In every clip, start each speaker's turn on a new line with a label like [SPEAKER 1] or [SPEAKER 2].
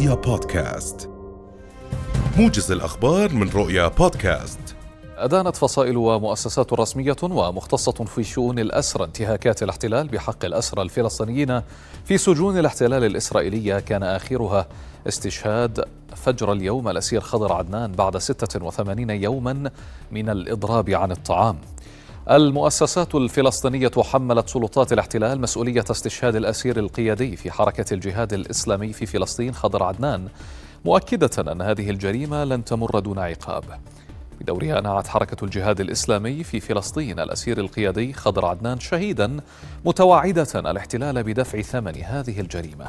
[SPEAKER 1] رؤيا بودكاست. موجز الأخبار من رؤيا بودكاست.
[SPEAKER 2] أدانت فصائل ومؤسسات رسمية ومختصة في شؤون الأسرى انتهاكات الاحتلال بحق الأسرى الفلسطينيين في سجون الاحتلال الإسرائيلية كان آخرها استشهاد فجر اليوم الأسير خضر عدنان بعد 86 يوما من الإضراب عن الطعام. المؤسسات الفلسطينية حملت سلطات الاحتلال مسؤولية استشهاد الأسير القيادي في حركة الجهاد الإسلامي في فلسطين خضر عدنان مؤكدة أن هذه الجريمة لن تمر دون عقاب. بدورها نعت حركة الجهاد الإسلامي في فلسطين الأسير القيادي خضر عدنان شهيدا متوعدة الاحتلال بدفع ثمن هذه الجريمة.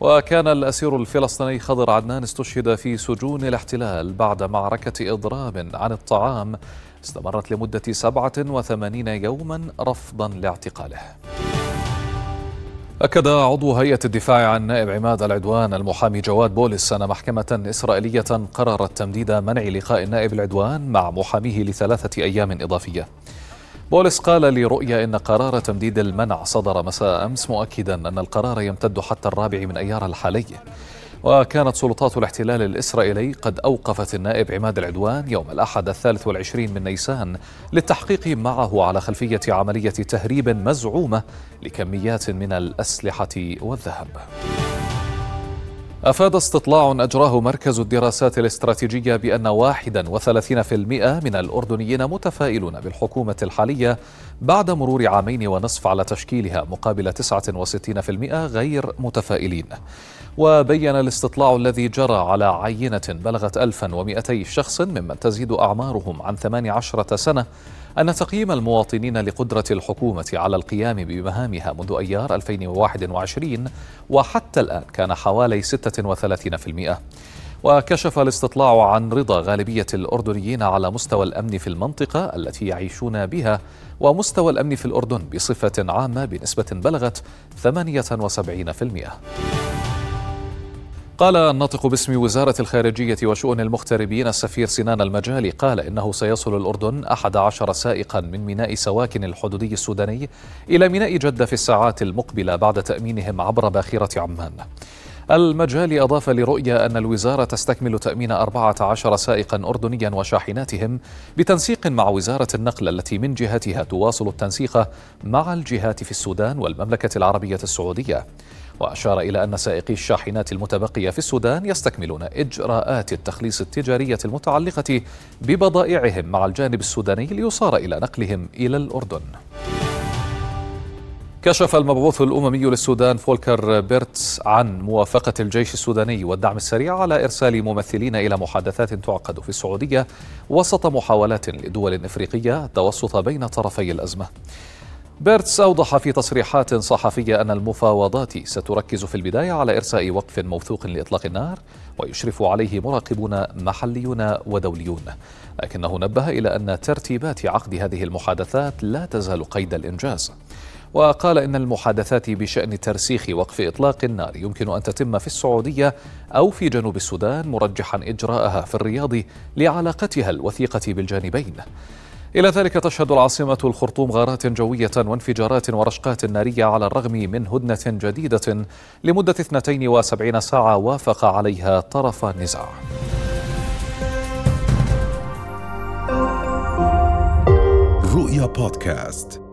[SPEAKER 2] وكان الأسير الفلسطيني خضر عدنان استشهد في سجون الاحتلال بعد معركة إضراب عن الطعام استمرت لمدة 87 يوما رفضا لاعتقاله. أكد عضو هيئة الدفاع عن نائب عماد العدوان المحامي جواد بولس أن محكمة إسرائيلية قررت تمديد منع لقاء النائب العدوان مع محاميه لثلاثة أيام إضافية. بولس قال لرؤيا إن قرار تمديد المنع صدر مساء أمس مؤكدا أن القرار يمتد حتى الرابع من أيار الحالي. وكانت سلطات الاحتلال الإسرائيلي قد أوقفت النائب عماد العدوان يوم الأحد الثالث والعشرين من نيسان للتحقيق معه على خلفية عملية تهريب مزعومة لكميات من الأسلحة والذهب. أفاد استطلاع أجراه مركز الدراسات الاستراتيجية بأن 31% من الأردنيين متفائلون بالحكومة الحالية بعد مرور عامين ونصف على تشكيلها مقابل 69% غير متفائلين. وبين الاستطلاع الذي جرى على عينة بلغت 1200 شخص ممن تزيد أعمارهم عن 18 سنة أن تقييم المواطنين لقدرة الحكومة على القيام بمهامها منذ أيار 2021 وحتى الآن كان حوالي 36% وكشف الاستطلاع عن رضا غالبية الأردنيين على مستوى الأمن في المنطقة التي يعيشون بها ومستوى الأمن في الأردن بصفة عامة بنسبة بلغت 78%. قال الناطق باسم وزارة الخارجية وشؤون المغتربين السفير سنان المجالي قال إنه سيصل الأردن أحد عشر سائقا من ميناء سواكن الحدودي السوداني إلى ميناء جدة في الساعات المقبلة بعد تأمينهم عبر باخرة عمان. المجالي أضاف لرؤيا أن الوزارة تستكمل تأمين 14 سائقا أردنيا وشاحناتهم بتنسيق مع وزارة النقل التي من جهتها تواصل التنسيق مع الجهات في السودان والمملكة العربية السعودية. وأشار إلى أن سائقي الشاحنات المتبقية في السودان يستكملون إجراءات التخليص التجارية المتعلقة ببضائعهم مع الجانب السوداني ليصار إلى نقلهم إلى الأردن. كشف المبعوث الأممي للسودان فولكر بيرتس عن موافقة الجيش السوداني والدعم السريع على إرسال ممثلين إلى محادثات تعقد في السعودية وسط محاولات لدول إفريقية التوسط بين طرفي الأزمة. بيرتس أوضح في تصريحات صحفية أن المفاوضات ستركز في البداية على إرساء وقف موثوق لإطلاق النار ويشرف عليه مراقبون محليون ودوليون. لكنه نبه إلى أن ترتيبات عقد هذه المحادثات لا تزال قيد الإنجاز. وقال إن المحادثات بشأن ترسيخ وقف إطلاق النار يمكن أن تتم في السعودية أو في جنوب السودان مرجحا إجراءها في الرياض لعلاقتها الوثيقة بالجانبين. إلى ذلك تشهد العاصمة الخرطوم غارات جوية وانفجارات ورشقات نارية على الرغم من هدنة جديدة لمدة 72 ساعة وافق عليها طرف النزاع.
[SPEAKER 1] رؤيا بودكاست